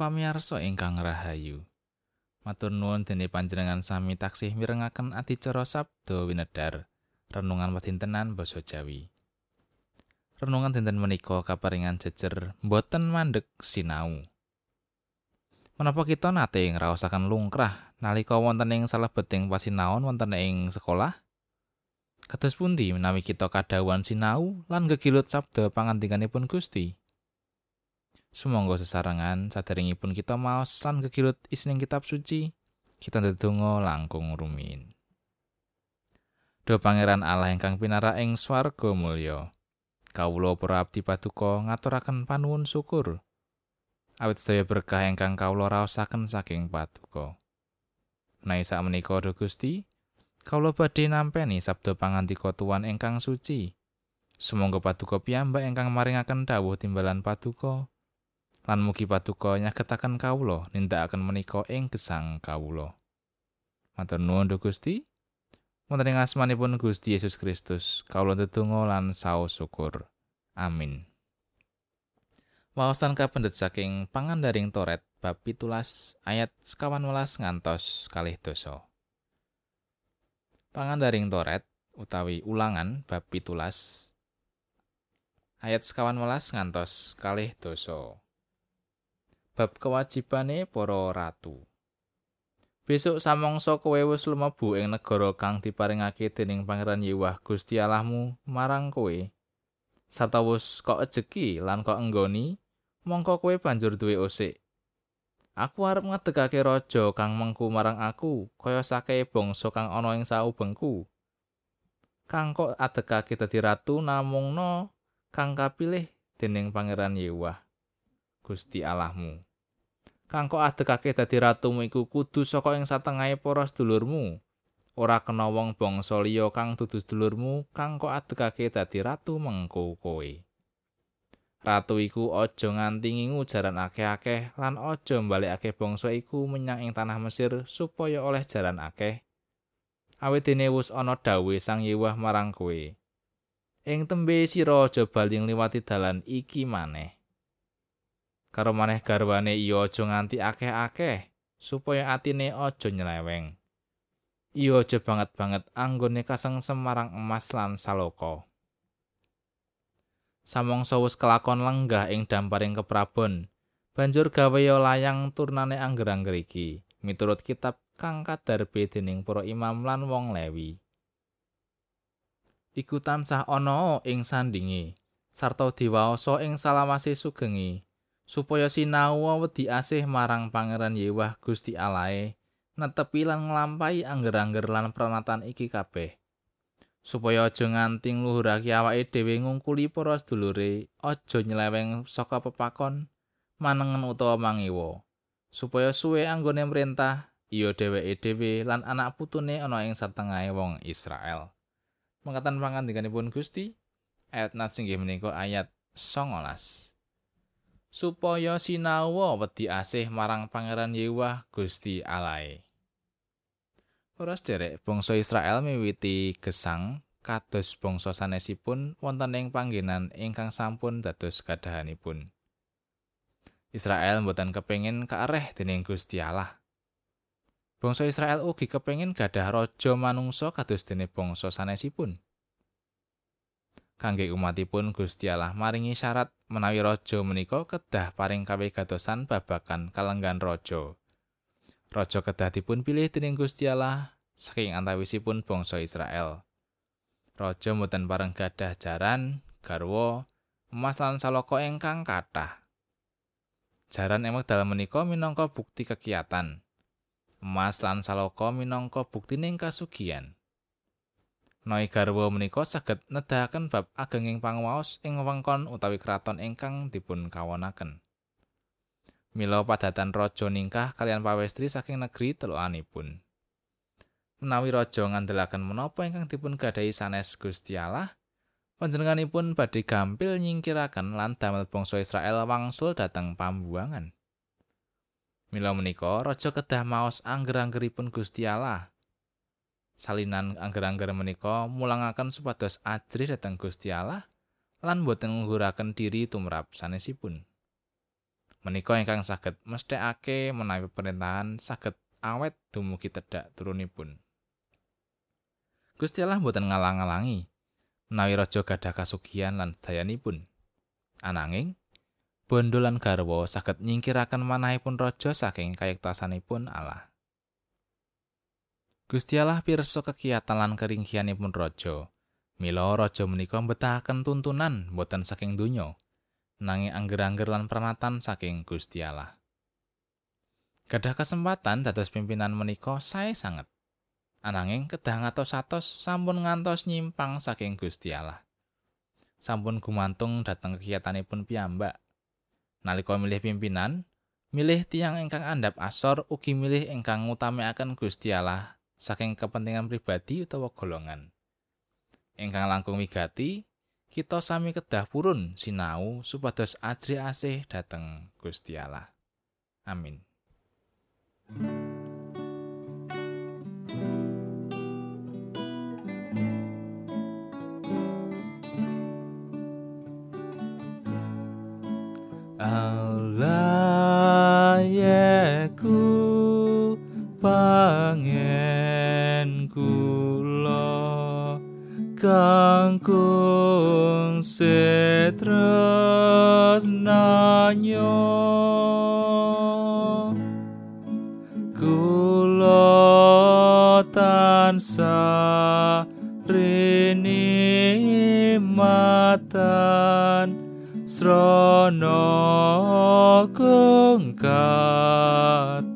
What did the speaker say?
pamirsa ingkang rahayu. Matur nuwun dene panjenengan sami taksih mirengaken adicara Sabda winedar renungan wedintenan basa Jawi. Renungan dinten menika kaparingan jejer boten mandek sinau. Menapa kita nate ngraosaken lungkrah nalika wonten ing salebeting pasinaon wonten ing sekolah? Kados pundi menawi kita kadawan sinau lan gegilut sabda pangandikanipun Gusti? Sumangga sesarengan saderengipun kita maos lan kekilut isining kitab suci, kita ndedonga langkung rumin. Do Pangeran Allah ingkang pinara ing swarga mulya. Kawula para abdi paduka ngaturaken panuwun syukur. Awit sedaya berkah ingkang kawula raosaken saking paduka. Menawi sak menika Gusti, kawula badhe nampi sabda pangandika tuan ingkang suci. Sumangga paduka piyambak ingkang maringaken dawuh timbalan paduka. Lan mugi paduka nyagetaken kawula nindakaken menika ing gesang kawula. Matur nuwun Gusti. Wonten ing asmanipun Gusti Yesus Kristus, kawula ndedonga lan saos syukur. Amin. Wawasan kapendet saking pangandaring Toret bab pitulas ayat sekawan welas ngantos kalih dosa. Pangandaring Toret utawi ulangan bab pitulas ayat sekawan welas ngantos kalih dosa. Bab kewajibane para ratu. Besok samangsa kowe wis lumebu ing negara kang diparingake dening Pangeran Yewah Gusti Allahmu marang kowe. Sarta wis kok ejeki lan kok enggoni, mongko kowe banjur duwe osik. Aku arep ngedegake raja kang mengku marang aku, kaya sake bangsa kang ana ing saubengku. Kang kok adegake dadi ratu namungno kang kapilih dening Pangeran Yewah Gusti Allahmu. Kang kok adekake dadi ratumu iku kudu saka ing satengahe para sedulurmu? Ora kena wong bangsa liya kang dudu sedulurmu kang kok adekake dadi ratu mengko kowe. Ratu iku aja nganti ngingu jaran akeh-akeh lan aja mbalekake bangsa iku menyang ing tanah Mesir supaya oleh jaran akeh. Awit dene wis ana dawuh sang Yewah marang kowe. Ing tembe sira aja baling liwati dalan iki maneh karo maneh garwane iya aja nganti akeh-akeh supaya atine aja nyeleweng. Iya aja banget-banget anggone kaseng semarang emas lan saloko. Samangsa wis kelakon lenggah ing damparing keprabon, banjur gawe layang turnane angger-angger iki, miturut kitab kang kadarbe dening para imam lan wong lewi. Iku tansah ana ing sandinge, sarta diwaosa ing salamase sugengi, supaya sinau wedi asih marang Pangeran Yewah Gusti Alae netepi lan nglampahi angger-angger lan pranatan iki kabeh. Supaya aja nganti ngluhurake awake dhewe ngungkuli para sedulure aja nyeleweng saka pepakon manengen utawa mangiwa supaya suwe anggone merintah iya dheweke dhewe lan anak putune ana ing satengahe wong Israel. Mengkatan pangandikanipun Gusti ayat nat singgih menika ayat 19 supaya sinawa wedi asih marang Pangeran Yewah Gusti Alae. Para sederek bangsa Israel miwiti gesang kados bangsa sanesipun wonten ing panggenan ingkang sampun dados kadahanipun. Israel mboten kepengin kaareh dening Gusti Allah. Bangsa Israel ugi kepengin gadah raja manungsa kados dene bangsa sanesipun. Kangge umatipun Gusti Allah maringi syarat menawi raja menika kedah paring kawigadosan babakan kalenggan raja. Raja kedah dipun pilih dening Gusti Allah saking antawisipun bangsa Israel. Raja mboten pareng gadah jaran, garwa, emas lan saloko ingkang kathah. Jaran emek dalam menika minangka bukti kegiatan. Emas lan saloko minangka buktining kasugian. Noi menika saged nedahaken bab agenging panguwaos ing wewengkon utawi kraton ingkang dipun kawonaken. Mila padatan raja ningkah kalian pawestri saking negeri telukanipun. Menawi raja ngandelaken menapa ingkang dipun gadahi sanes Gusti Allah, panjenenganipun badhe gampil nyingkiraken lan damel bangsa Israel wangsul dhateng pambuangan. Mila menika raja kedah maos angger-anggeripun Gusti Allah salinan angger-angger menika mulangaken supados ajrih dhateng Gusti Allah lan boten ngluhuraken diri tumrap sanesipun. Menika ingkang saged mesthekake menawi pemerintahan saged awet dumugi tedhak turunipun. Gusti Allah mboten ngalang-alangi menawi raja gadah kasugihan lan dayanipun. Ananging bondo lan garwa saged nyingkiraken manahipun raja saking kayektasanipun Allah. Gusti Allah pirsa kekiatan lan keringkianipun raja. Mila raja menika mbetahaken tuntunan boten saking donya, nanging angger-angger lan pranatan saking Gusti Allah. Gadah kesempatan dados pimpinan menika sae sanget. Ananging kedah ngatos-atos sampun ngantos nyimpang saking Gusti Allah. Sampun gumantung dhateng kegiatanipun piyambak. Nalika milih pimpinan, milih tiang ingkang andhap asor ugi milih ingkang ngutamekaken Gusti Allah saking kepentingan pribadi utawa golongan. ingkang langkung wigati kita sami kedah purun sinau supados ajri asih dhateng Gusti Allah. Amin. Allah kangkung setras nanyo kula tansah rini matan srana kung katar